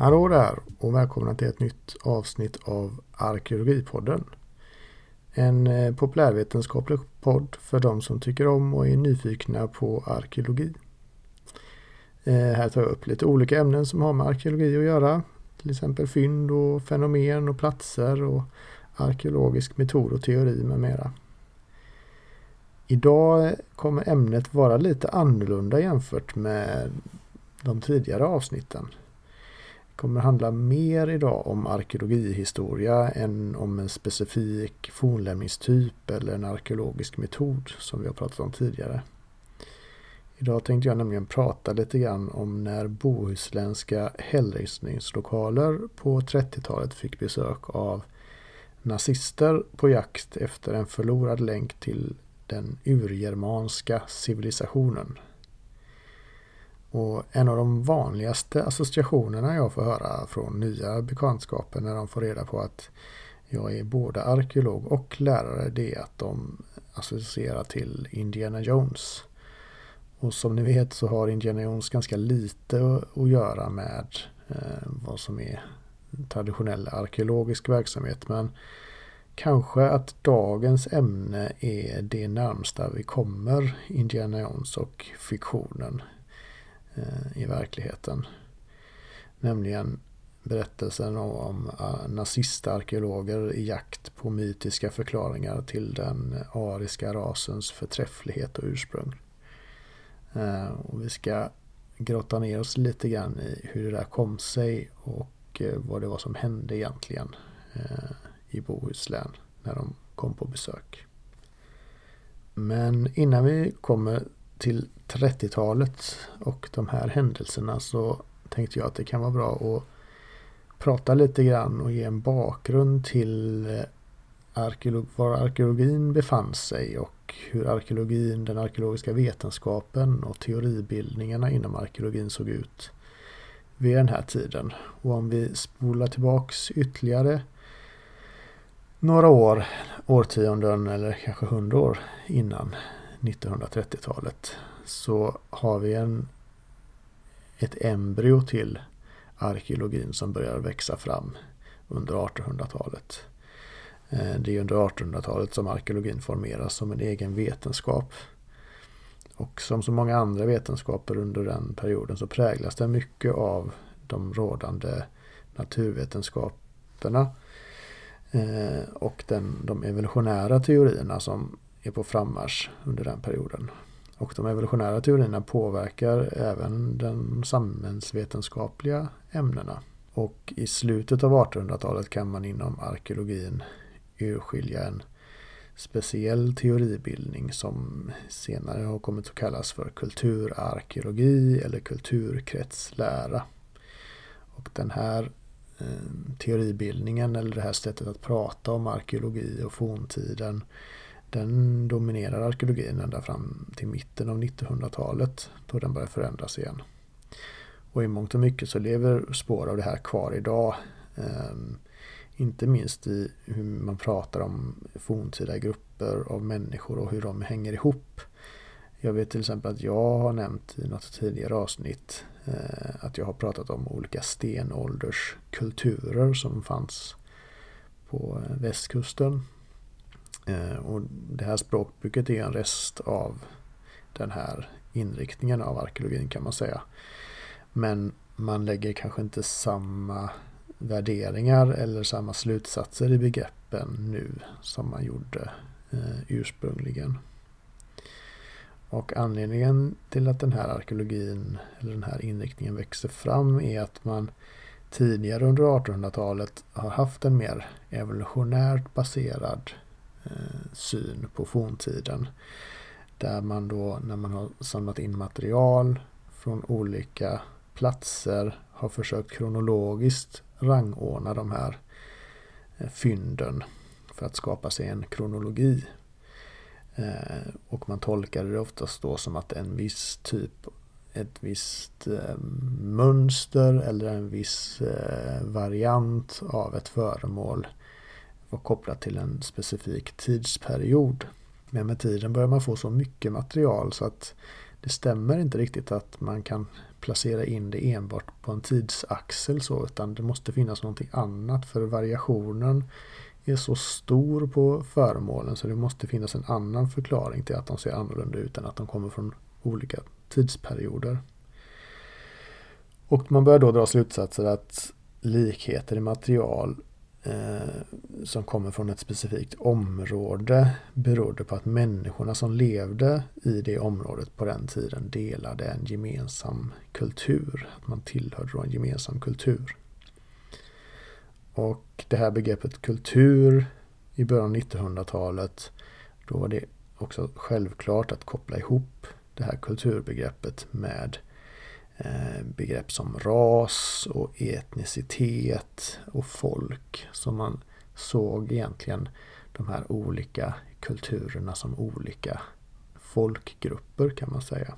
Hallå där och välkomna till ett nytt avsnitt av Arkeologipodden. En eh, populärvetenskaplig podd för de som tycker om och är nyfikna på arkeologi. Eh, här tar jag upp lite olika ämnen som har med arkeologi att göra. Till exempel fynd och fenomen och platser och arkeologisk metod och teori med mera. Idag eh, kommer ämnet vara lite annorlunda jämfört med de tidigare avsnitten kommer handla mer idag om arkeologihistoria än om en specifik fornlämningstyp eller en arkeologisk metod som vi har pratat om tidigare. Idag tänkte jag nämligen prata lite grann om när bohuslänska hällristningslokaler på 30-talet fick besök av nazister på jakt efter en förlorad länk till den urgermanska civilisationen. Och en av de vanligaste associationerna jag får höra från nya bekantskaper när de får reda på att jag är både arkeolog och lärare det är att de associerar till Indiana Jones. Och som ni vet så har Indiana Jones ganska lite att göra med eh, vad som är traditionell arkeologisk verksamhet. Men kanske att dagens ämne är det närmsta vi kommer Indiana Jones och fiktionen Eh, i verkligheten. Nämligen berättelsen om eh, nazistarkeologer i jakt på mytiska förklaringar till den ariska rasens förträfflighet och ursprung. Eh, och vi ska grotta ner oss lite grann i hur det där kom sig och vad det var som hände egentligen i Bohuslän när de kom på besök. Men innan vi kommer till 30-talet och de här händelserna så tänkte jag att det kan vara bra att prata lite grann och ge en bakgrund till eh, arkeolog, var arkeologin befann sig och hur arkeologin, den arkeologiska vetenskapen och teoribildningarna inom arkeologin såg ut vid den här tiden. Och om vi spolar tillbaks ytterligare några år, årtionden eller kanske hundra år innan 1930-talet så har vi en, ett embryo till arkeologin som börjar växa fram under 1800-talet. Eh, det är under 1800-talet som arkeologin formeras som en egen vetenskap. Och som så många andra vetenskaper under den perioden så präglas den mycket av de rådande naturvetenskaperna eh, och den, de evolutionära teorierna som är på frammarsch under den perioden. Och de evolutionära teorierna påverkar även de samhällsvetenskapliga ämnena. Och i slutet av 1800-talet kan man inom arkeologin urskilja en speciell teoribildning som senare har kommit att kallas för kulturarkeologi eller kulturkretslära. Och den här eh, teoribildningen eller det här sättet att prata om arkeologi och forntiden den dominerar arkeologin ända fram till mitten av 1900-talet då den börjar förändras igen. Och i mångt och mycket så lever spår av det här kvar idag. Um, inte minst i hur man pratar om forntida grupper av människor och hur de hänger ihop. Jag vet till exempel att jag har nämnt i något tidigare avsnitt eh, att jag har pratat om olika stenålderskulturer som fanns på eh, västkusten Eh, och det här språkbruket är en rest av den här inriktningen av arkeologin kan man säga. Men man lägger kanske inte samma värderingar eller samma slutsatser i begreppen nu som man gjorde eh, ursprungligen. Och anledningen till att den här arkeologin eller den här inriktningen växer fram är att man tidigare under 1800-talet har haft en mer evolutionärt baserad Eh, Eh, syn på forntiden. Där man då när man har samlat in material från olika platser har försökt kronologiskt rangordna de här eh, fynden för att skapa sig en kronologi. Eh, och man tolkar det oftast då som att en viss typ, ett visst mönster eller en viss variant av ett föremål var kopplat till en specifik tidsperiod. Men med tiden börjar man få så mycket material så att det stämmer inte riktigt att man kan placera in det enbart på en tidsaxel så utan det måste finnas någonting annat för variationen är så stor på föremålen så det måste finnas en annan förklaring till att de ser annorlunda ut än att de kommer från olika tidsperioder. Och man börjar då dra slutsatser att likheter i material Eh, som kommer från ett specifikt område berodde på att människorna som levde i det området på den tiden delade en gemensam kultur. Att man tillhörde då en gemensam kultur. Och det här begreppet kultur i början av 1900-talet då var det också självklart att koppla ihop det här kulturbegreppet med Eh, Eh, begrepp som ras och etnicitet och folk. Så man såg egentligen de här olika kulturerna som olika folkgrupper kan man säga.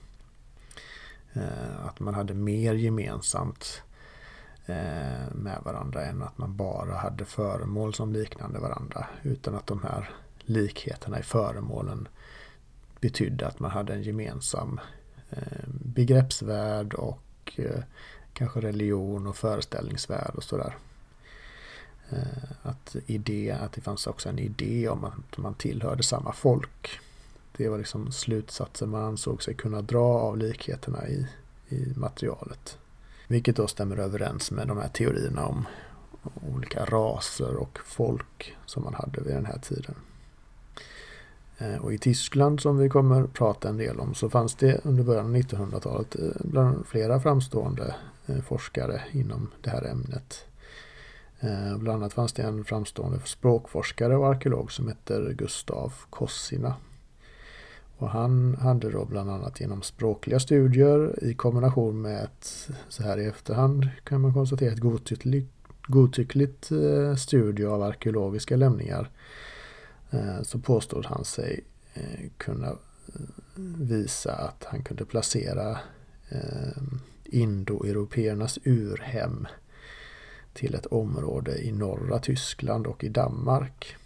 Eh, att man hade mer gemensamt eh, med varandra än att man bara hade föremål som liknande varandra. Utan att de här likheterna i föremålen betydde att man hade en gemensam Eh, begreppsvärld och eh, kanske religion och föreställningsvärld och sådär. Eh, att, idé, att det fanns också en idé om att man tillhörde samma folk. Det var liksom slutsatser man ansåg sig kunna dra av likheterna i, i materialet. Vilket då stämmer överens med de här teorierna om olika raser och folk som man hade vid den här tiden. Eh, och i Tyskland som vi kommer prata en del om så fanns det under början av 1900-talet eh, bland flera framstående eh, forskare inom det här ämnet. Bland annat fanns det en framstående språkforskare och arkeolog som heter Gustav Kossina. Och han hade då bland annat genom språkliga studier i kombination med ett, så här i efterhand kan man konstatera, ett godtyckligt, godtyckligt studie av arkeologiska lämningar Eh, så påstod han sig eh, kunna eh, visa att han kunde placera indoeuropeernas urhem till ett område i norra Tyskland och i Danmark.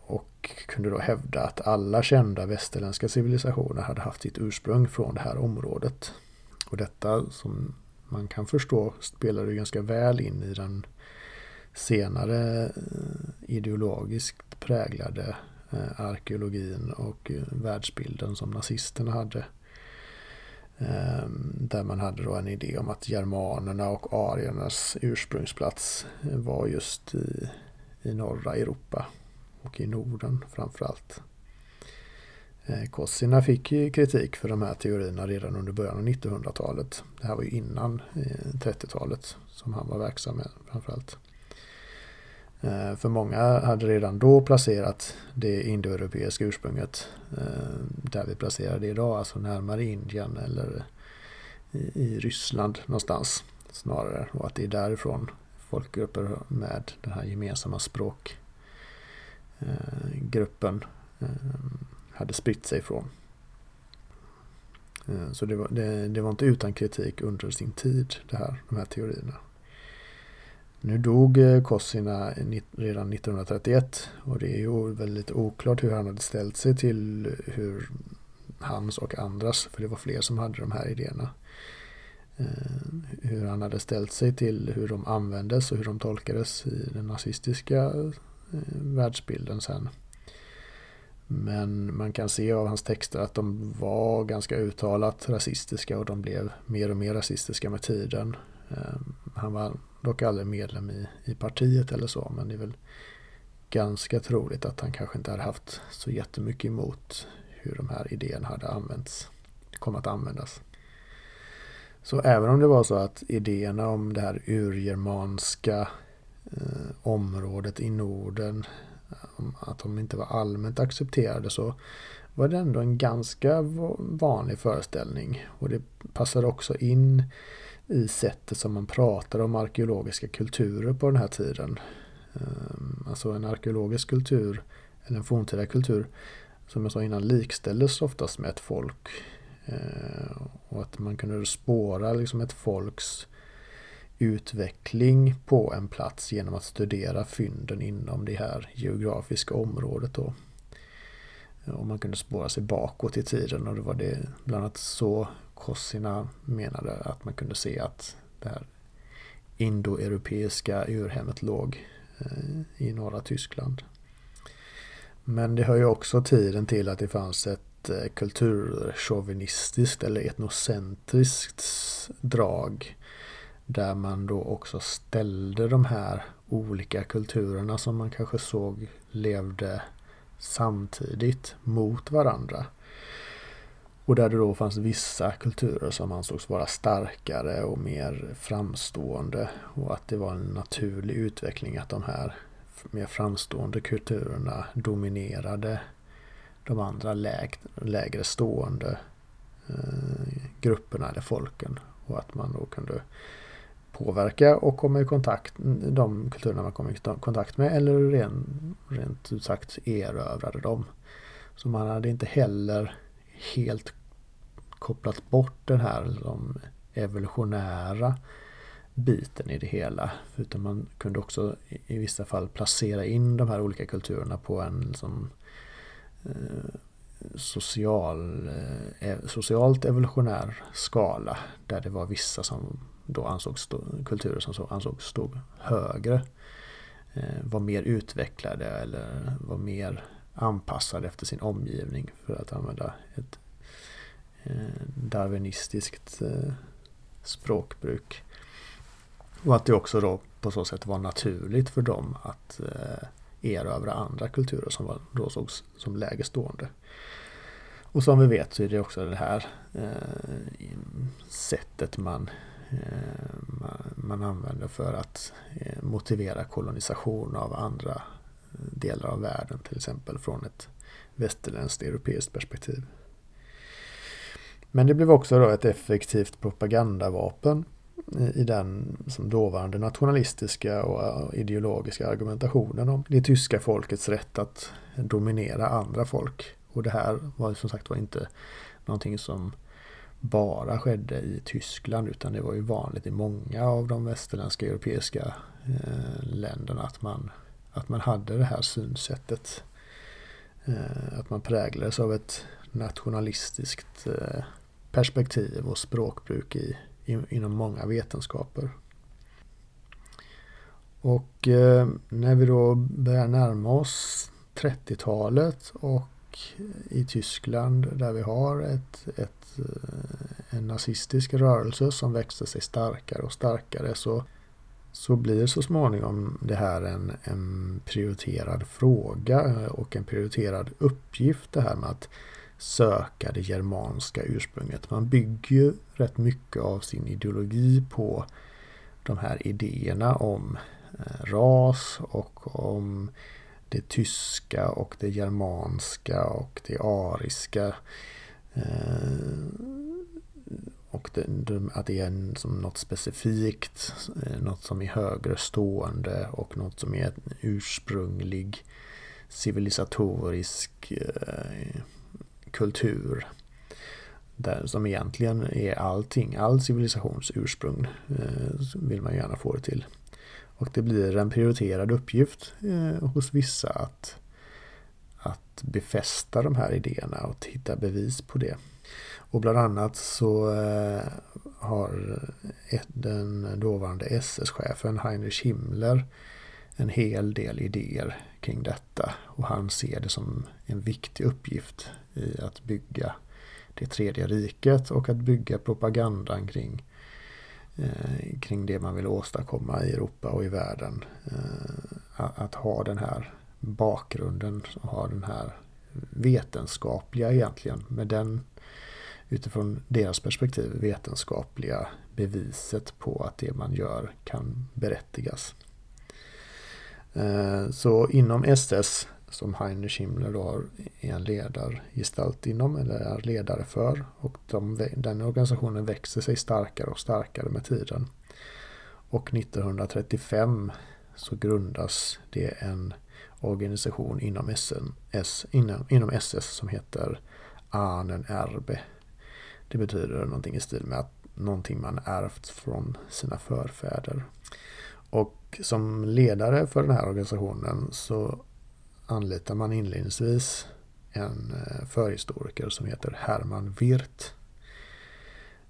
Och kunde då hävda att alla kända västerländska civilisationer hade haft sitt ursprung från det här området. Och detta som man kan förstå spelade ganska väl in i den senare eh, ideologiskt präglade eh, arkeologin och eh, världsbilden som nazisterna hade. Ehm, där man hade då en idé om att germanerna och ariernas ursprungsplats var just i, i norra Europa och i Norden framförallt. Kossina fick kritik för de här teorierna redan under början av 1900-talet. Det här var ju innan 30-talet som han var verksam med framförallt. Eh, för många hade redan då placerat det indoeuropeiska ursprunget eh, där vi placerar det idag, alltså närmare Indien eller i Ryssland någonstans snarare. Och att det är därifrån folkgrupper med den här gemensamma språkgruppen eh, hade spritt sig ifrån. Så det var, det, det var inte utan kritik under sin tid, det här, de här teorierna. Nu dog eh, Kossina eh, redan 1931 och det är ju väldigt oklart hur han hade ställt sig till eh, hur hans och andras, för det var fler som hade de här idéerna, hur han hade ställt sig till hur de användes och hur de tolkades i den nazistiska världsbilden sen. Men man kan se av hans texter att de var ganska uttalat rasistiska och de blev mer och mer rasistiska med tiden. Han var dock aldrig medlem i, i partiet eller så. Men det är väl ganska troligt att han kanske inte hade haft så jättemycket emot hur de här idéerna hade använts, kom att användas. Så även om det var så att idéerna om det här urgermanska eh, området i Norden, att de inte var allmänt accepterade så var det ändå en ganska vanlig föreställning. Och det passade också in i sättet som man pratar om arkeologiska kulturer på den här tiden. Ehm, alltså en arkeologisk kultur eller en forntida kultur som jag sa innan likställdes oftast med ett folk. Ehm, och att man kunde spåra liksom ett folks utveckling på en plats genom att studera fynden inom det här geografiska området. Då. Och man kunde spåra sig bakåt i tiden och det var det bland annat så Kossina menade att man kunde se att det här indoeuropeiska urhemmet låg eh, i norra Tyskland. Men det hör ju också tiden till att det fanns ett eh, kulturchauvinistiskt eller etnocentriskt drag där man då också ställde de här olika kulturerna som man kanske såg levde samtidigt mot varandra. Och där det då fanns vissa kulturer som ansågs vara starkare och mer framstående. Och att det var en naturlig utveckling att de här mer framstående kulturerna dominerade de andra läg lägre stående eh, grupperna eller folken. Och att man då kunde påverka och komma i kontakt de kulturerna man kom i kontakt med eller ren, rent ut sagt erövrade dem. Så man hade inte heller helt kopplat bort den här liksom, evolutionära biten i det hela. Utan man kunde också i vissa fall placera in de här olika kulturerna på en liksom, eh, social, eh, e, socialt evolutionär skala. Där det var vissa som då ansågs stå, kulturer som så ansågs stå högre. Eh, var mer utvecklade eller var mer anpassade efter sin omgivning för att använda ett Eh, darwinistiskt eh, språkbruk. Och att det också då på så sätt var naturligt för dem att eh, erövra andra kulturer som var, då sågs som lägre stående. Och som vi vet så är det också det här eh, sättet man Eh, man använder för att eh, motivera kolonisation av andra delar av världen, till exempel från ett västerländskt europeiskt perspektiv. Men det blev också då ett effektivt propagandavapen i den som dåvarande nationalistiska och eh, ideologiska argumentationen om det tyska folkets rätt att dominera andra folk. Och det här var som sagt var inte någonting som bara skedde i Tyskland utan det var ju vanligt i många av de västerländska europeiska eh, länderna att man, att man hade det här synsättet. Eh, att man präglades av ett nationalistiskt eh, perspektiv och språkbruk i, inom många vetenskaper. Och eh, när vi då börjar närma oss 30-talet och i Tyskland där vi har ett, ett, eh, en nazistisk rörelse som växer sig starkare och starkare så, så blir så småningom det här en, en prioriterad fråga och en prioriterad uppgift det här med att söka det germanska ursprunget. Man bygger ju rätt mycket av sin ideologi på de här idéerna om eh, ras och om det tyska och det germanska och det ariska. Eh, och att det är som något specifikt, eh, något som är högre stående och något som är en ursprunglig civilisatorisk kultur. Där, som egentligen är allting, all civilisations ursprung eh, vill man gärna få det till. Och det blir en prioriterad uppgift eh, hos vissa att, att befästa de här idéerna och hitta bevis på det. Och bland annat så eh, har den dåvarande SS-chefen Heinrich Himmler en hel del idéer kring detta. Och han ser det som en viktig uppgift i att bygga det tredje riket och att bygga propagandan kring Eh, kring det man vill åstadkomma i Europa och i världen. Eh, att ha den här bakgrunden, ha den här vetenskapliga egentligen med den utifrån deras perspektiv vetenskapliga beviset på att det man gör kan berättigas. Eh, så inom SS som Heinrich Himmler då är en ledargestalt inom eller är ledare för. Och de, den organisationen växer sig starkare och starkare med tiden. Och 1935 så grundas det en organisation inom, SN, S, inom, inom SS som heter Ahnen Erbe. Det betyder någonting i stil med att någonting man ärvt från sina förfäder. Och som ledare för den här organisationen så anlitar man inledningsvis en eh, förhistoriker som heter Herman Wirth.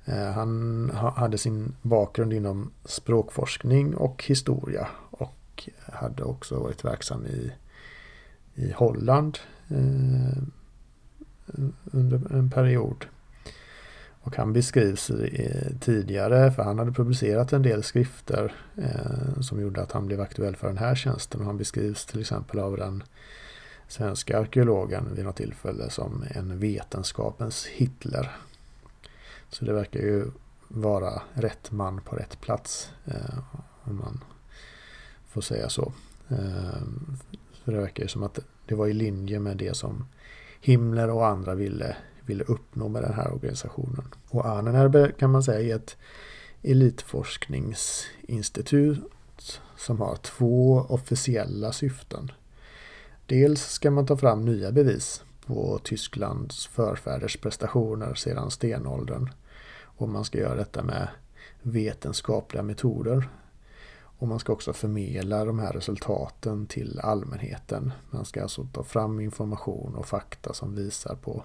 Eh, han hade sin bakgrund inom språkforskning och historia och hade också varit verksam i, i Holland eh, under en period. Och han beskrivs tidigare, för han hade publicerat en del skrifter eh, som gjorde att han blev aktuell för den här tjänsten. Och han beskrivs till exempel av den svenska arkeologen vid något tillfälle som en vetenskapens Hitler. Så det verkar ju vara rätt man på rätt plats. Eh, om man får säga så. Eh, för det verkar ju som att det var i linje med det som Himmler och andra ville, ville uppnå med den här organisationen. Och Ahnenerbe kan man säga är ett elitforskningsinstitut som har två officiella syften. Dels ska man ta fram nya bevis på Tysklands förfäders prestationer sedan stenåldern. Och man ska göra detta med vetenskapliga metoder. Och man ska också förmedla de här resultaten till allmänheten. Man ska alltså ta fram information och fakta som visar på,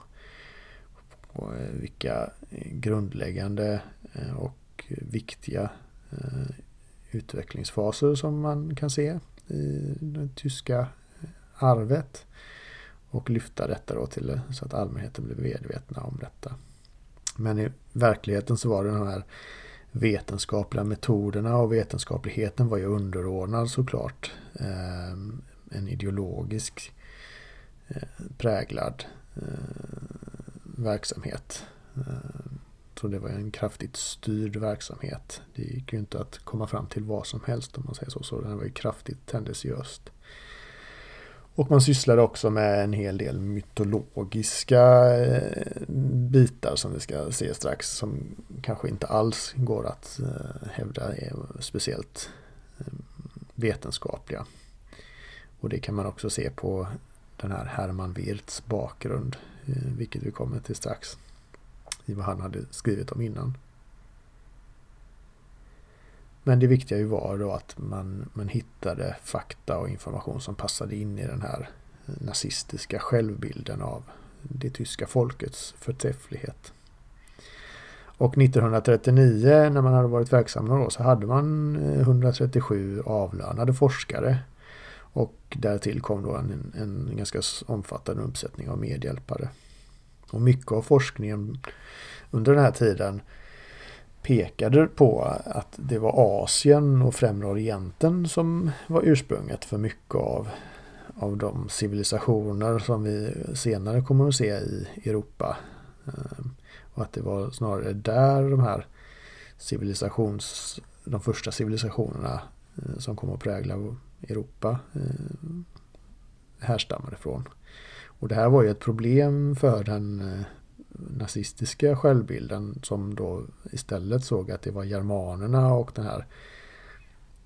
och eh, vilka eh, grundläggande eh, och viktiga utvecklingsfaser som man kan se i det tyska arvet. Och lyfta detta då till så att allmänheten blir medvetna om detta. Men i verkligheten så var det de här vetenskapliga metoderna och vetenskapligheten var ju underordnad såklart. En ideologisk präglad verksamhet. Eh, så det var en kraftigt styrd verksamhet. Det gick ju inte att komma fram till vad som helst om man säger så. Så den var ju kraftigt tendentiöst. Och man sysslade också med en hel del mytologiska eh, bitar som vi ska se strax som kanske inte alls går att eh, hävda är speciellt vetenskapliga. Och det kan man också se på den här Herman Wirths bakgrund, Eh, vilket vi kommer till strax, i vad han hade skrivit om innan. Men det viktiga ju var då att man, man hittade fakta och information som passade in i den här eh, nazistiska självbilden av det tyska folkets förträfflighet. Och 1939 när man hade varit verksam några år så hade man eh, 137 avlönade forskare. Och därtill kom då en, en ganska omfattande uppsättning av medhjälpare. Och mycket av forskningen under den här tiden pekade på att det var Asien och Främre Orienten som var ursprunget för mycket av, av de civilisationer som vi senare kommer att se i Europa. Eh, och att det var snarare där de här civilisations, de första civilisationerna Eh, som kom att prägla Europa eh, härstammar härstammade ifrån. Och det här var ju ett problem för den eh, nazistiska självbilden som då istället såg att det var germanerna och den här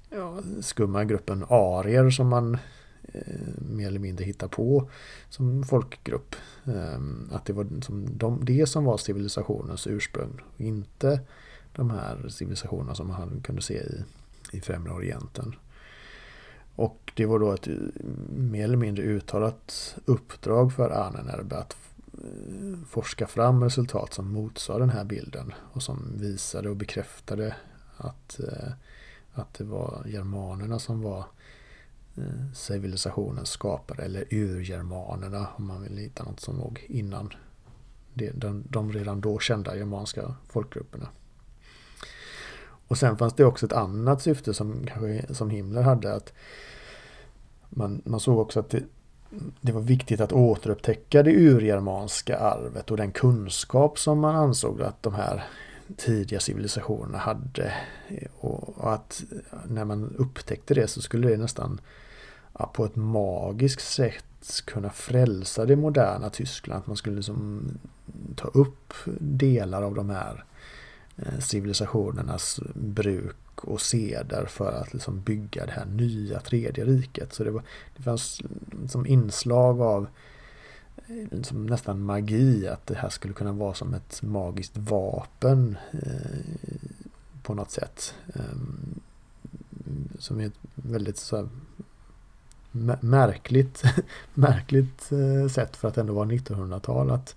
ja, skumma gruppen arier som man eh, mer eller mindre hittar på som folkgrupp. Eh, att det var som de, det som var civilisationens ursprung. Inte de här civilisationerna som man kunde se i, i Främre Orienten. Och det var då ett eh, mer eller mindre uttalat uppdrag för Ahnenerbe att eh, forska fram resultat som motsade den här bilden och som visade och bekräftade att, eh, att det var germanerna som var civilisationens skapare eller urgermanerna om man vill hitta något som låg innan de, de redan då kända germanska folkgrupperna. Och sen fanns det också ett annat syfte som, kanske, som Himmler hade. att man, man såg också att det, det var viktigt att återupptäcka det urgermanska arvet och den kunskap som man ansåg att de här tidiga civilisationerna hade. Och att när man upptäckte det så skulle det nästan ja, på ett magiskt sätt kunna frälsa det moderna Tyskland. Att man skulle liksom ta upp delar av de här Eh, civilisationernas bruk och seder för att liksom bygga det här nya tredje riket. Så det, var, det fanns som inslag av liksom nästan magi att det här skulle kunna vara som ett magiskt vapen eh, på något sätt. Eh, som är ett väldigt så märkligt, märkligt eh, sätt för att ändå vara 1900-tal att,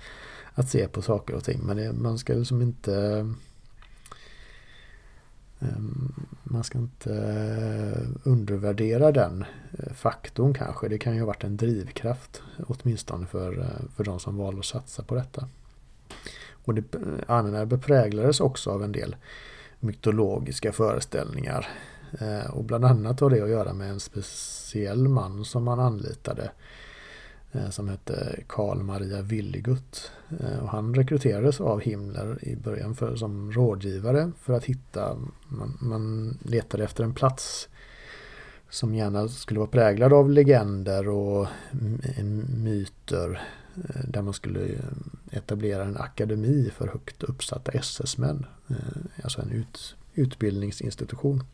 att se på saker och ting. Men det, man ska liksom inte Ehm, man ska inte eh, undervärdera den eh, faktorn kanske. Det kan ju ha varit en drivkraft åtminstone för, eh, för de som valde att satsa på detta. Och det, Annenerbe präglades också av en del mytologiska föreställningar. Och bland annat har det att göra med en speciell man som man anlitade eh, Eh, som hette Karl Maria Willigut. Eh, och han rekryterades av Himmler i början för, som rådgivare för att hitta, man, man letade efter en plats som gärna skulle vara präglad av legender och myter eh, där man skulle etablera en akademi för högt uppsatta SS-män. Alltså en ut, utbildningsinstitution.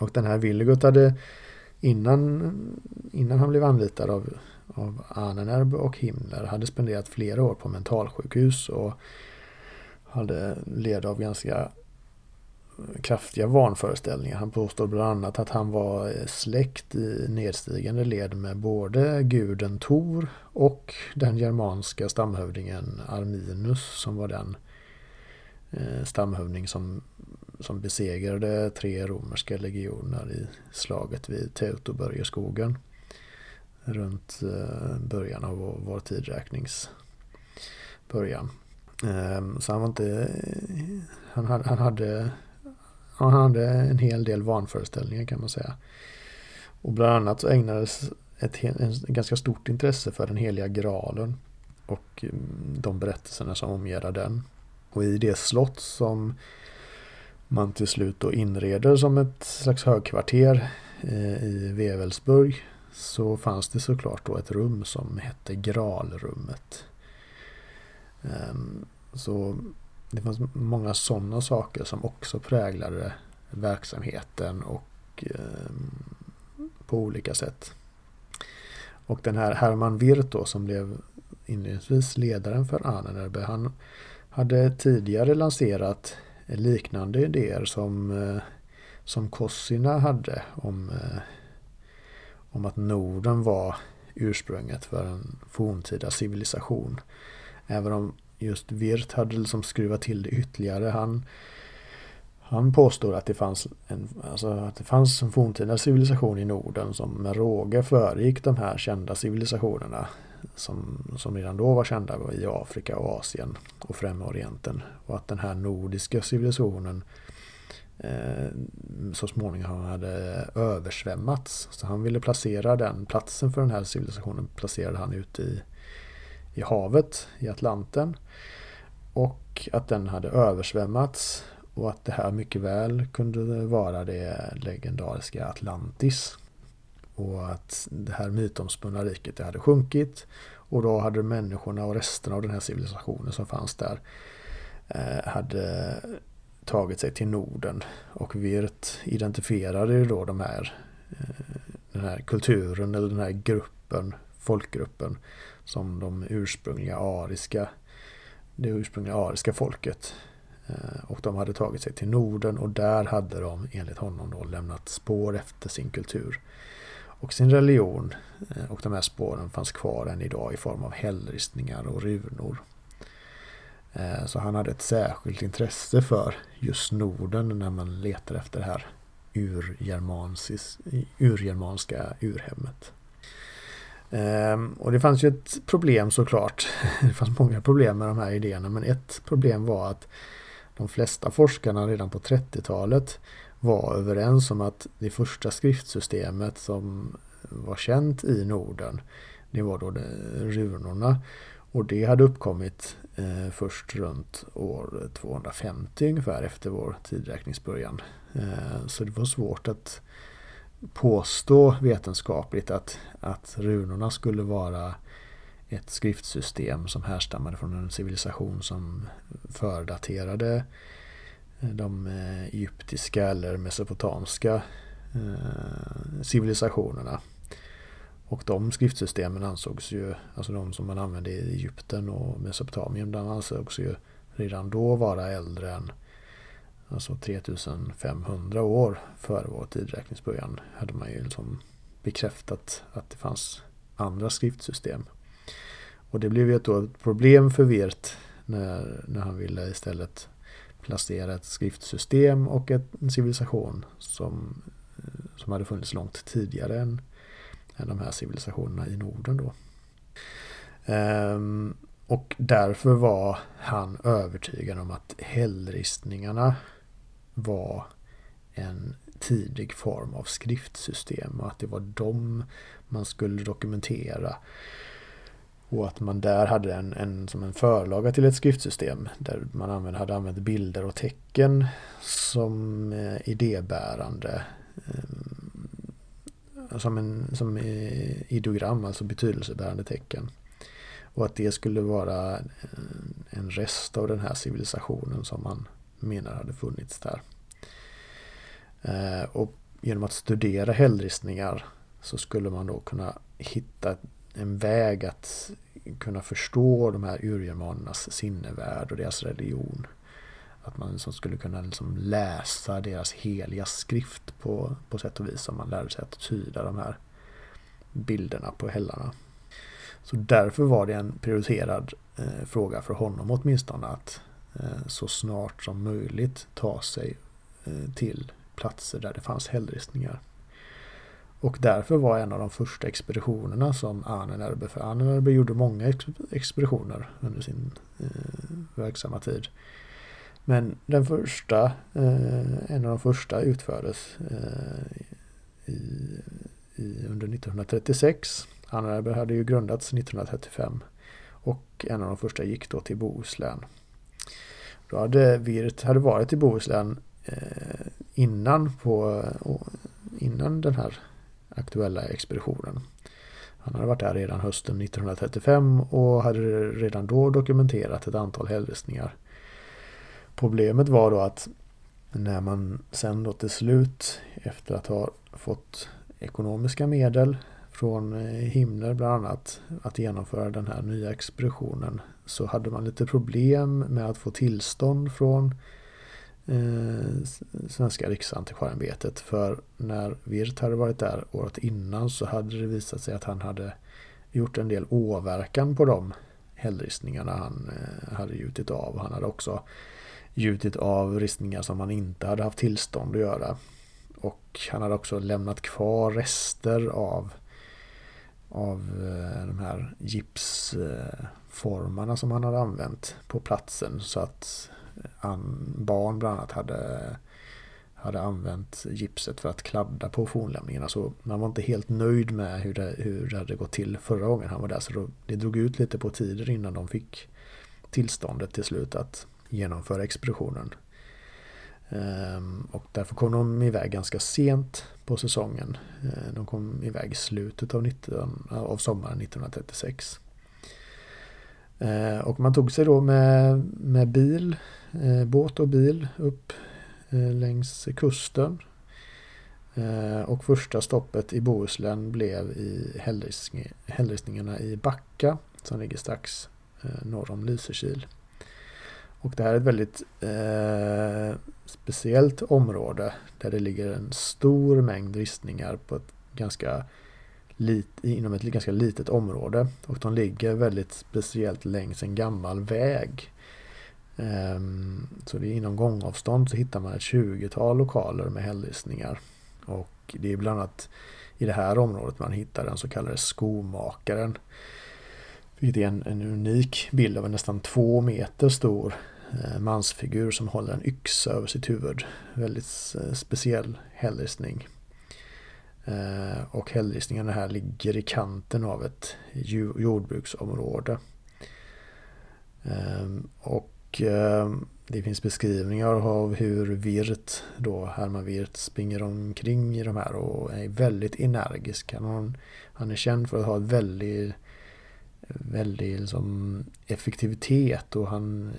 Och den här Willigut hade innan, innan han blev anlitad av, av Ahnenerb och Himmler hade spenderat flera år på mentalsjukhus och hade led av ganska kraftiga vanföreställningar. Han påstår bland annat att han var släkt i nedstigande led med både guden Tor och den germanska stamhövdingen Arminus som var den eh, stamhövding som som besegrade tre romerska legioner i slaget vid Teutoburgerskogen runt eh, början av vår, tidräknings början. Ehm, så han var inte... Han hade, han hade, han hade en hel del vanföreställningar kan man säga. Och bland annat så ägnades ett, ett ganska stort intresse för den heliga graalen och mm, de berättelserna som omgärdar den. Och i det slott som man till slut då inreder som ett slags högkvarter eh, i Wevelsburg så fanns det såklart då ett rum som hette Gralrummet. Ehm, så det fanns många sådana saker som också präglade verksamheten och ehm, på olika sätt. Och den här Hermann Wirth då som blev inledningsvis ledaren för Ahnenerbe han hade tidigare lanserat liknande idéer som, eh, som Kossina hade om, eh, om att Norden var ursprunget för en forntida civilisation. Även om just Wirth hade liksom skruvat till det ytterligare. Han, han påstår att det, fanns en, alltså att det fanns en forntida civilisation i Norden som med råge föregick de här kända civilisationerna som, som redan då var kända i Afrika och Asien och Främre Orienten. Och att den här nordiska civilisationen eh, så småningom hade översvämmats. Så han ville placera den platsen för den här civilisationen placerade han ute i, i havet, i Atlanten. Och att den hade översvämmats och att det här mycket väl kunde vara det legendariska Atlantis. Och att det här mytomspunna riket det hade sjunkit. Och då hade människorna och resten av den här civilisationen som fanns där eh, hade tagit sig till Norden. Och Wirt identifierade ju då de här, eh, den här kulturen eller den här gruppen, folkgruppen som de ursprungliga ariska, det ursprungliga ariska folket. Eh, och de hade tagit sig till Norden och där hade de enligt honom då lämnat spår efter sin kultur och sin religion. Eh, och de här spåren fanns kvar än idag i form av hällristningar och runor. Eh, så han hade ett särskilt intresse för just Norden när man letar efter det här urgermanska urhemmet. Ehm, och det fanns ju ett problem såklart. Det fanns många problem med de här idéerna men ett problem var att de flesta forskarna redan på 30-talet var överens om att det första skriftsystemet som var känt i Norden det var då runorna och det hade uppkommit eh, först runt år 250 ungefär efter vår tidräkningsbörjan. Eh, så det var svårt att påstå vetenskapligt att, att runorna skulle vara ett skriftsystem som härstammade från en civilisation som fördaterade Eh, de eh, egyptiska eller mesopotamiska eh, civilisationerna. Och de skriftsystemen ansågs ju, alltså de som man använde i Egypten och Mesopotamien, de ansågs ju redan då vara äldre än alltså 3500 år före vår tidräkningsbörjan hade man ju liksom bekräftat att det fanns andra skriftsystem. Och det blev ju då ett problem för Wirt när, när han ville istället placera ett skriftsystem och en civilisation som, eh, som hade funnits långt tidigare än, än de här civilisationerna i Norden då. Ehm, och därför var han övertygad om att hällristningarna var en tidig form av skriftsystem och att det var dem man skulle dokumentera. Och att man där hade en, en, som en förlaga till ett skriftsystem där man använde, hade använt bilder och tecken som eh, idébärande. Eh, som, en, som ideogram, alltså betydelsebärande tecken. Och att det skulle vara en rest av den här civilisationen som man menar hade funnits där. Eh, och genom att studera hällristningar så skulle man då kunna hitta en väg att kunna förstå de här urgermanernas sinnevärld och deras religion. Att man liksom skulle kunna liksom läsa deras heliga skrift på, på sätt och vis om man lärde sig att tyda de här bilderna på hällarna. Så därför var det en prioriterad eh, fråga för honom åtminstone att eh, så snart som möjligt ta sig eh, till platser där det fanns hällristningar. Och därför var en av de första expeditionerna som Ahnenerbe, för Ahnenerbe gjorde många expeditioner under sin eh, verksamma tid. Men den första, eh, en av de första utfördes eh, i, i, under 1936. Ahnenerbe hade ju grundats 1935 och en av de första gick då till Bohuslän. Då hade Virt hade varit i Bohuslän eh, innan, på, eh, innan den här aktuella expeditionen. Han hade varit där redan hösten 1935 och hade redan då dokumenterat ett antal hällristningar. Problemet var då att när man sen då till slut efter att ha fått ekonomiska medel från eh, Himmler bland annat att genomföra den här nya expeditionen så hade man lite problem med att få tillstånd från eh, Svenska Riksantikvarieämbetet. För när Virt hade varit där året innan så hade det visat sig att han hade gjort en del åverkan på de hällristningarna han eh, hade gjutit av. Han hade också gjutit av ristningar som han inte hade haft tillstånd att göra. Och han hade också lämnat kvar rester av, av eh, de här gipsformarna som han hade använt på platsen. Så att barn bland annat hade, hade använt gipset för att kladda på fornlämningarna. Så man var inte helt nöjd med hur det, hur det hade gått till förra gången han var där. Så då, det drog ut lite på tider innan de fick tillståndet till slut att genomföra expeditionen. Ehm, och därför kom de iväg ganska sent på säsongen. Ehm, de kom iväg i slutet av, 19, av sommaren 1936. Eh, och man tog sig då med, med bil eh, båt och bil upp eh, längs kusten. Eh, och första stoppet i Bohuslän blev i hällristningarna i Backa som ligger strax eh, norr om Lysekil. Och det här är ett väldigt eh, speciellt område där det ligger en stor mängd ristningar på ett ganska lit, inom ett ganska litet område. Och de ligger väldigt speciellt längs en gammal väg ehm, så det är inom gångavstånd så hittar man ett 20-tal lokaler med hällristningar. Och det är bland annat i det här området man hittar den så kallade skomakaren. Vilket är en, en unik bild av en nästan två meter stor eh, mansfigur som håller en yxa över sitt huvud. Väldigt eh, speciell hällristning. Eh, och hällristningarna här ligger i kanten av ett jordbruksområde. Ehm, och ehm, det finns beskrivningar av hur Virt, då Herman Wirt, springer omkring i de här och är väldigt energisk. Han, han är känd för att ha väldigt, väldigt liksom, effektivitet och han,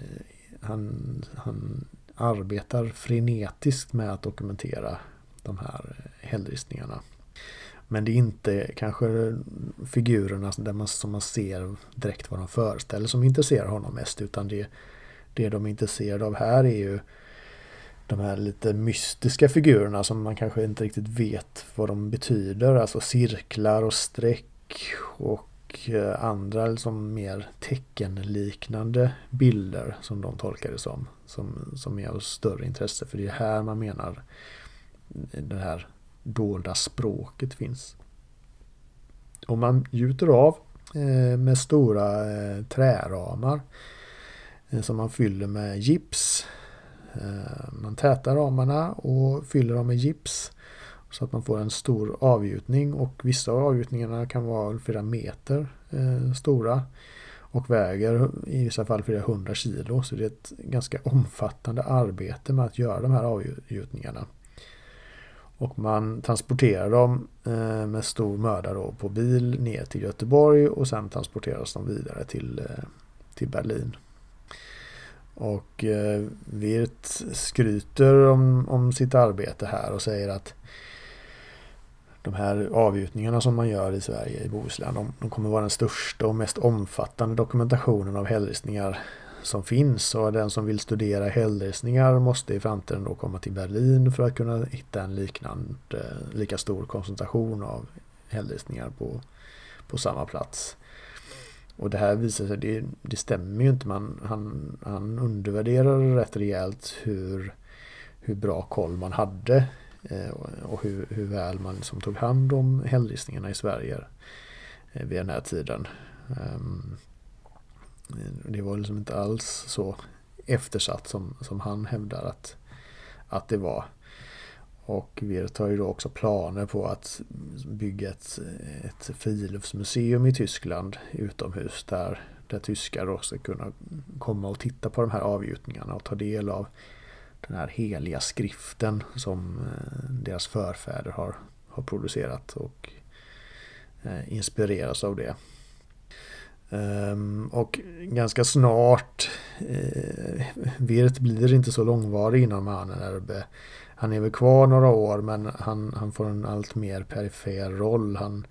han, han arbetar frenetiskt med att dokumentera de här hällristningarna. Men det är inte kanske figurerna där man, som man ser direkt vad de föreställer som intresserar honom mest utan det det de är intresserade av här är ju de här lite mystiska figurerna som man kanske inte riktigt vet vad de betyder. Alltså cirklar och streck och eh, andra liksom mer teckenliknande bilder som de tolkar det som. Som, som är av större intresse för det är här man menar det här dolda språket finns. Om man gjuter av eh, med stora eh, träramar eh, som man fyller med gips. Man tätar ramarna och fyller dem med gips så att man får en stor avgjutning och vissa av avgjutningarna kan vara flera meter stora. Och väger i vissa fall flera hundra kilo. Så det är ett ganska omfattande arbete med att göra de här avgjutningarna. Och man transporterar dem eh, med stor möda då på bil ner till Göteborg och sen transporteras de vidare till, eh, till Berlin. Och eh, Wirth skryter om, om sitt arbete här och säger att de här avgjutningarna som man gör i Sverige, i Bohuslän, de, de kommer vara den största och mest omfattande dokumentationen av hällristningar som finns. Och den som vill studera hällristningar måste i framtiden då komma till Berlin för att kunna hitta en liknande, eh, lika stor koncentration av hällristningar på, på samma plats. Och det här visar sig, det, det stämmer ju inte. Man, han, han undervärderar rätt rejält hur, hur bra koll man hade eh, och hur, hur väl man liksom tog hand om hällristningarna i Sverige eh, vid den här tiden. Ehm, det var liksom inte alls så eftersatt som, som han hävdar att, att det var. Och Wirth har ju då också planer på att bygga ett, ett friluftsmuseum i Tyskland utomhus där, där tyskar också kunna komma och titta på de här avgjutningarna och ta del av den här heliga skriften som eh, deras förfäder har, har producerat och eh, inspireras av det. Ehm, och ganska snart, eh, Virt blir inte så långvarig inom Ahnenerbe. Han är väl kvar några år men han, han får en allt mer perifer roll. Han,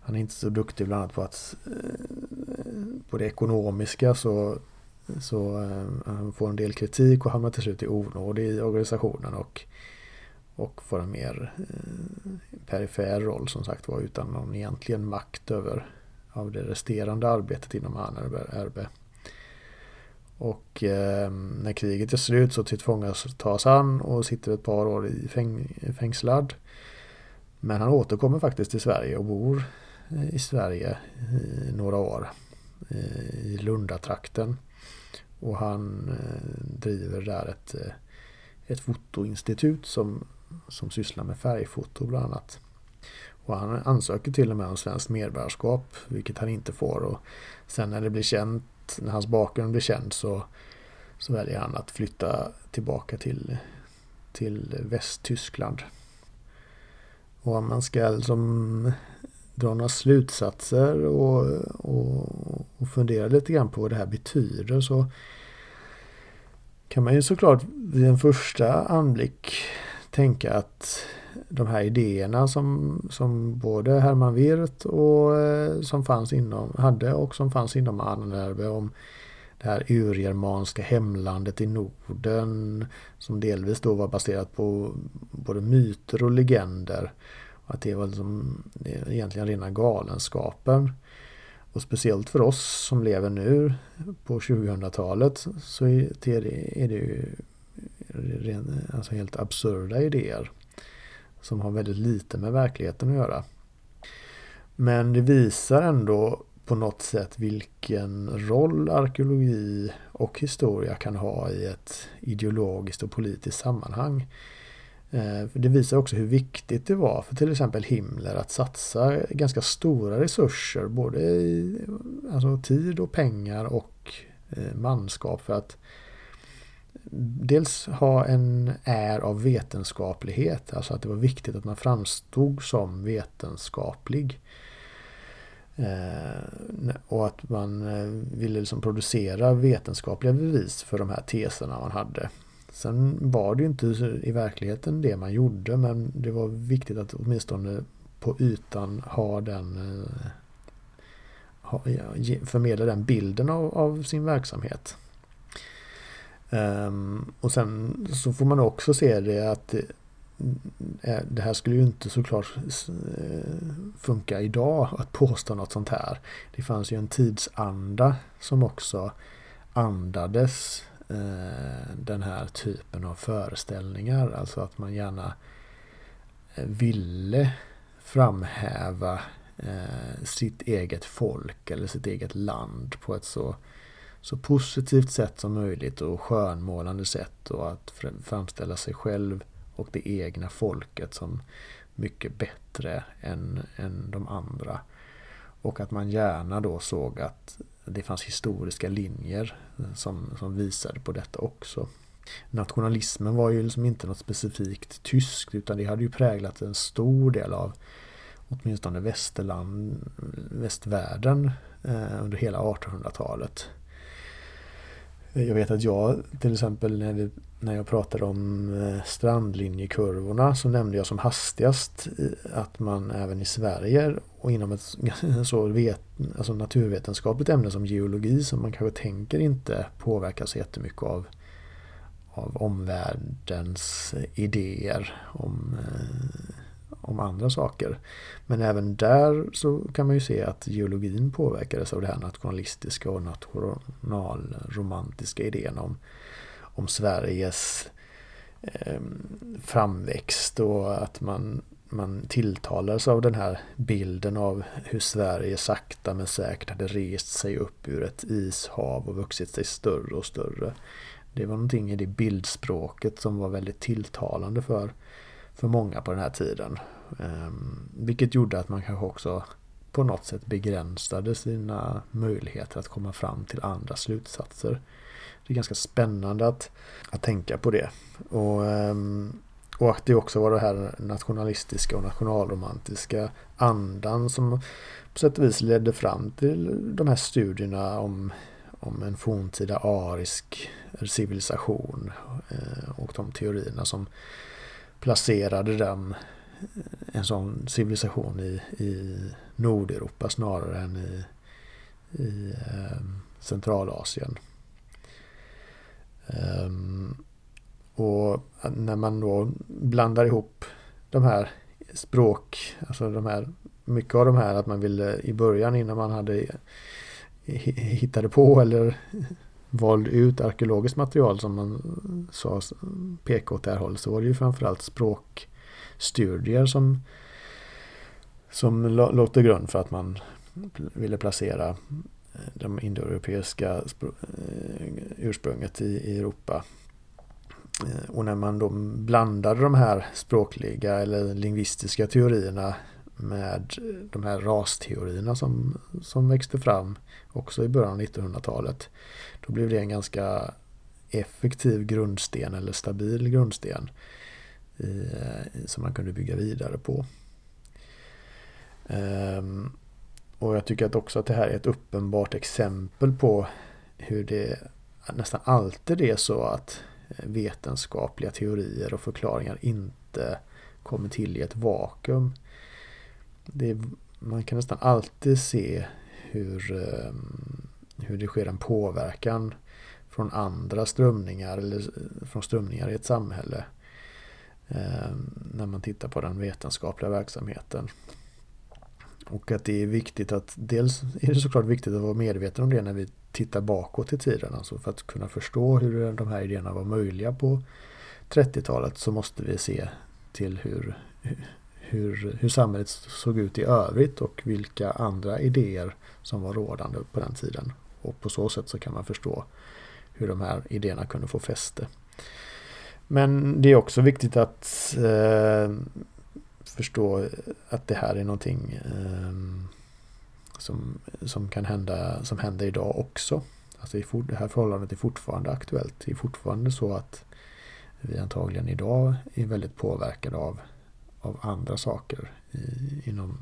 han är inte så duktig bland annat på att eh, på det ekonomiska så så eh, han får en del kritik och hamnar till slut i onåd i organisationen och, och får en mer perifer roll som sagt var utan någon egentligen makt över av det resterande arbetet inom ANRB. Och eh, när kriget är slut så tillfångatas han och sitter ett par år i fäng fängslad. Men han återkommer faktiskt till Sverige och bor i Sverige i några år. I Lundatrakten. Och han eh, driver där ett, eh, ett fotoinstitut som, som sysslar med färgfoto bland annat. Och han ansöker till och med om svenskt medborgarskap, vilket han inte får. Och sen när det blir känt, när hans bakgrund blir känd så, så väljer han att flytta tillbaka till, till Västtyskland. Och om man ska liksom dra några slutsatser och, och, och fundera lite grann på vad det här betyder så kan man ju såklart vid en första anblick tänka att de här idéerna som, som både Herman Wirth och eh, som fanns inom, hade och som fanns inom Annerbe om det här urgermanska hemlandet i Norden som delvis då var baserat på både myter och legender. Att det var liksom, egentligen rena galenskapen. Och speciellt för oss som lever nu på 2000-talet så är det, är det ju alltså helt absurda idéer. Som har väldigt lite med verkligheten att göra. Men det visar ändå på något sätt vilken roll arkeologi och historia kan ha i ett ideologiskt och politiskt sammanhang. Eh, det visar också hur viktigt det var för till exempel Himmler att satsa ganska stora resurser både i alltså tid och pengar och eh, manskap för att dels ha en är av vetenskaplighet, alltså att det var viktigt att man framstod som vetenskaplig. Eh, och att man eh, ville liksom producera vetenskapliga bevis för de här teserna man hade. Sen var det ju inte i verkligheten det man gjorde men det var viktigt att åtminstone på ytan ha den eh, förmedla den bilden av, av sin verksamhet. Um, och sen så får man också se det att eh, det här skulle ju inte såklart eh, funka idag att påstå något sånt här. Det fanns ju en tidsanda som också andades eh, den här typen av föreställningar. Alltså att man gärna ville framhäva sitt eget folk eller sitt eget land på ett så så positivt sätt som möjligt och skönmålande sätt och att framställa sig själv och det egna folket som mycket bättre än, än de andra. Och att man gärna då såg att det fanns historiska linjer som, som visade på detta också. Nationalismen var ju liksom inte något specifikt tyskt utan det hade ju präglat en stor del av åtminstone västerland, västvärlden eh, under hela 1800-talet. Eh, jag vet att jag till exempel när, vi, när jag pratade om eh, strandlinjekurvorna så nämnde jag som hastigast eh, att man även i Sverige och inom ett så vet, alltså naturvetenskapligt ämne som geologi som man kanske tänker inte påverkas jättemycket av, av omvärldens idéer om eh, om andra saker. Men även där så kan man ju se att geologin påverkades av det här nationalistiska och nationalromantiska idén om, om Sveriges eh, framväxt och att man, man tilltalades av den här bilden av hur Sverige sakta men säkert hade rest sig upp ur ett ishav och vuxit sig större och större. Det var någonting i det bildspråket som var väldigt tilltalande för för många på den här tiden. Ehm, vilket gjorde att man kanske också på något sätt begränsade sina möjligheter att komma fram till andra slutsatser. Det är ganska spännande att, att tänka på det. Och, ehm, och att det också var det här nationalistiska och nationalromantiska andan som på sätt och vis ledde fram till de här studierna om, om en forntida arisk civilisation eh, och de teorierna som placerade den eh, en sån civilisation i, i Nordeuropa snarare än i, i eh, Centralasien. Um, och när man då blandar ihop de här språk, alltså de här, mycket av de här att man ville i början innan man hade eh, hittade på eller valde ut arkeologiskt material som man sa pekade åt det här hållet så var det ju framförallt språkstudier som, som låg till grund för att man ville placera det de indoeuropeiska eh, ursprunget i Europa. Eh, och när man då blandade de här språkliga eller lingvistiska teorierna med de här rasteorierna som, som växte fram också i början av 1900-talet. Då blev det en ganska effektiv grundsten eller stabil grundsten i, eh, som man kunde bygga vidare på. Um, och jag tycker att också att det här är ett uppenbart exempel på hur det nästan alltid är så att eh, vetenskapliga teorier och förklaringar inte kommer till i ett vakuum. Det, man kan nästan alltid se hur, ehm, hur det sker en påverkan från andra strömningar eller från strömningar i ett samhälle ehm, när man tittar på den vetenskapliga verksamheten. Och att det är viktigt att dels är det såklart viktigt att vara medveten om det när vi tittar bakåt i tiden. Alltså för att kunna förstå hur de här idéerna var möjliga på 30-talet så måste vi se till hur, hur, hur samhället såg ut i övrigt och vilka andra idéer som var rådande på den tiden. Och på så sätt så kan man förstå hur de här idéerna kunde få fäste. Men det är också viktigt att eh, förstå att det här är någonting eh, som, som kan hända som händer idag också. Alltså det här förhållandet är fortfarande aktuellt. Det är fortfarande så att vi antagligen idag är väldigt påverkade av, av andra saker i, inom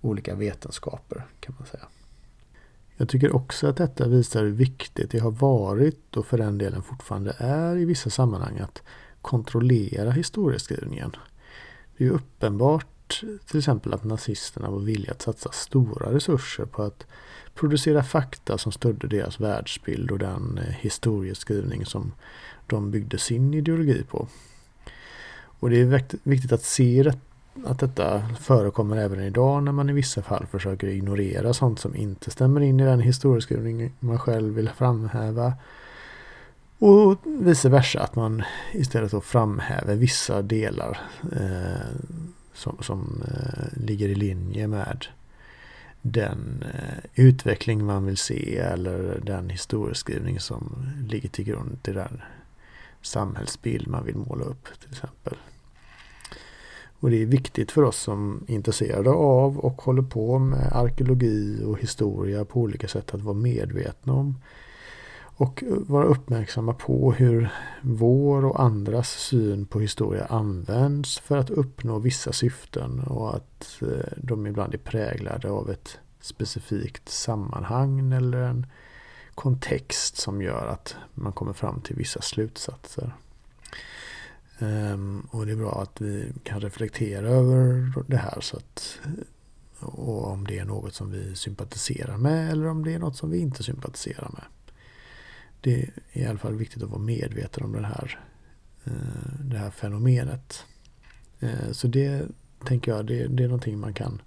olika vetenskaper kan man säga. Jag tycker också att detta visar hur viktigt det har varit och för den delen fortfarande är i vissa sammanhang att kontrollera historieskrivningen. Det är uppenbart till exempel att nazisterna var villiga att satsa stora resurser på att producera fakta som stödde deras världsbild och den eh, historieskrivning som de byggde sin ideologi på. Och det är viktigt att se att detta förekommer även idag när man i vissa fall försöker ignorera sånt som inte stämmer in i den historieskrivning man själv vill framhäva. Och vice versa, att man istället då framhäver vissa delar eh, som, som eh, ligger i linje med den eh, utveckling man vill se eller den historieskrivning som ligger till grund till den samhällsbild man vill måla upp till exempel. Och det är viktigt för oss som är intresserade av och håller på med arkeologi och historia på olika sätt att vara medvetna om och vara uppmärksamma på hur vår och andras syn på historia används för att uppnå vissa syften och att eh, de ibland är präglade av ett specifikt sammanhang eller en kontext som gör att man kommer fram till vissa slutsatser. Um, och det är bra att vi kan reflektera över det här så att och om det är något som vi sympatiserar med eller om det är något som vi inte sympatiserar med. Det är i alla fall viktigt att vara medveten om det här, uh, det här fenomenet. Uh, så det tänker jag, det, det är någonting man kan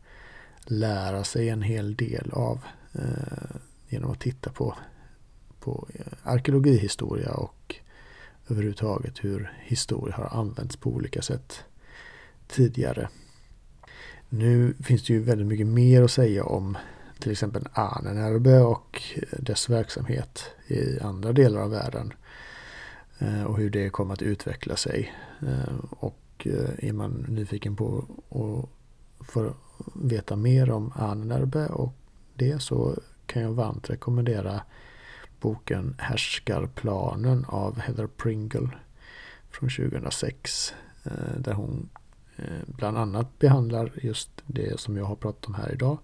lära sig en hel del av uh, genom att titta på, på arkeologihistoria och överhuvudtaget hur historia har använts på olika sätt tidigare. Nu finns det ju väldigt mycket mer att säga om till exempel Ahnenerbe och dess verksamhet i andra delar av världen. Eh, och hur det kommer att utveckla sig. Eh, och eh, är man nyfiken på att få veta mer om Ahnenerbe och det så kan jag varmt rekommendera boken Härskarplanen av Heather Pringle från 2006. Eh, där hon eh, bland annat behandlar just det som jag har pratat om här idag.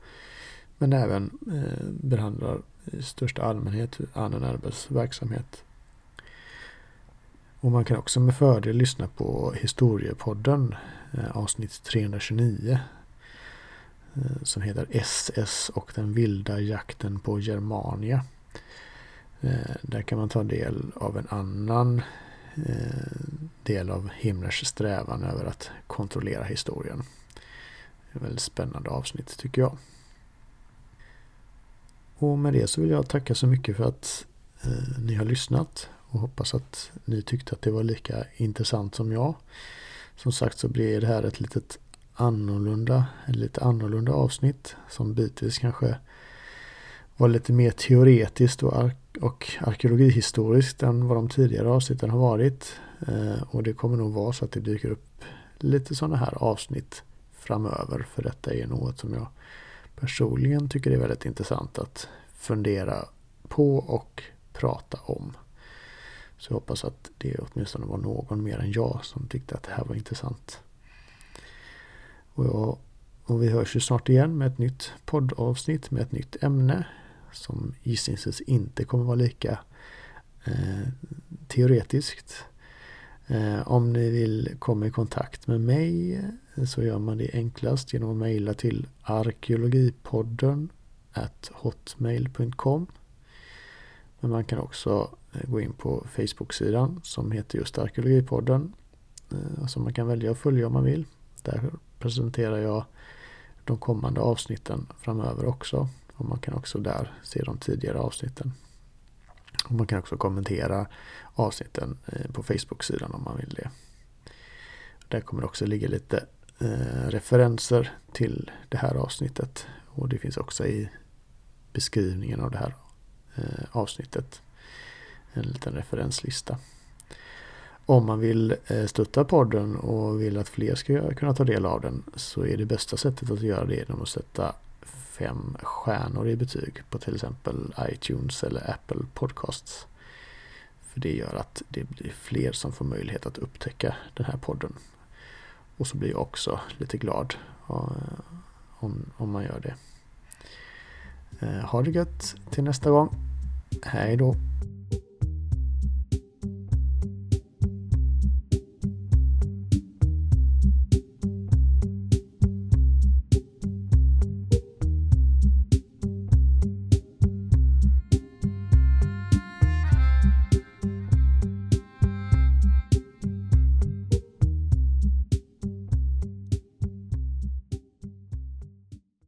Men även eh, behandlar i största allmänhet Anna verksamhet. Och man kan också med fördel lyssna på Historiepodden avsnitt 329 som heter SS och den vilda jakten på Germania. Eh, där kan man ta del av en annan eh, del av Himmlers strävan över att kontrollera historien. Det är ett väldigt spännande avsnitt tycker jag. Och med det så vill jag tacka så mycket för att eh, ni har lyssnat och hoppas att ni tyckte att det var lika intressant som jag. Som sagt så blir det här ett litet annorlunda, ett lite annorlunda avsnitt som bitvis kanske var lite mer teoretiskt och, ar och arkeologihistoriskt än vad de tidigare avsnitten har varit. Eh, och det kommer nog vara så att det dyker upp lite sådana här avsnitt framöver för detta är något som jag personligen tycker är väldigt intressant att fundera på och prata om. Så jag hoppas att det åtminstone var någon mer än jag som tyckte att det här var intressant. Och, jag, och vi hörs ju snart igen med ett nytt poddavsnitt med ett nytt ämne som gissningsvis inte kommer vara lika eh, teoretiskt. Eh, om ni vill komma i kontakt med mig eh, så gör man det enklast genom att mejla till arkeologipodden hotmail.com Men man kan också eh, gå in på Facebook-sidan som heter just Arkeologipodden. Eh, som man kan välja att följa om man vill. Där presenterar jag de kommande avsnitten framöver också. Och man kan också där se de tidigare avsnitten. Och man kan också kommentera avsnitten eh, på Facebook-sidan om man vill det. Där kommer det också ligga lite eh, referenser till det här avsnittet. Och det finns också i beskrivningen av det här eh, avsnittet en liten referenslista. Om man vill eh, stötta podden och vill att fler ska kunna ta del av den så är det bästa sättet att göra det genom att sätta fem stjärnor i betyg på till exempel iTunes eller Apple Podcasts. För det gör att det blir fler som får möjlighet att upptäcka den här podden. Och så blir jag också lite glad eh, om, om man gör det. Eh, ha det gött till nästa gång. Hej då!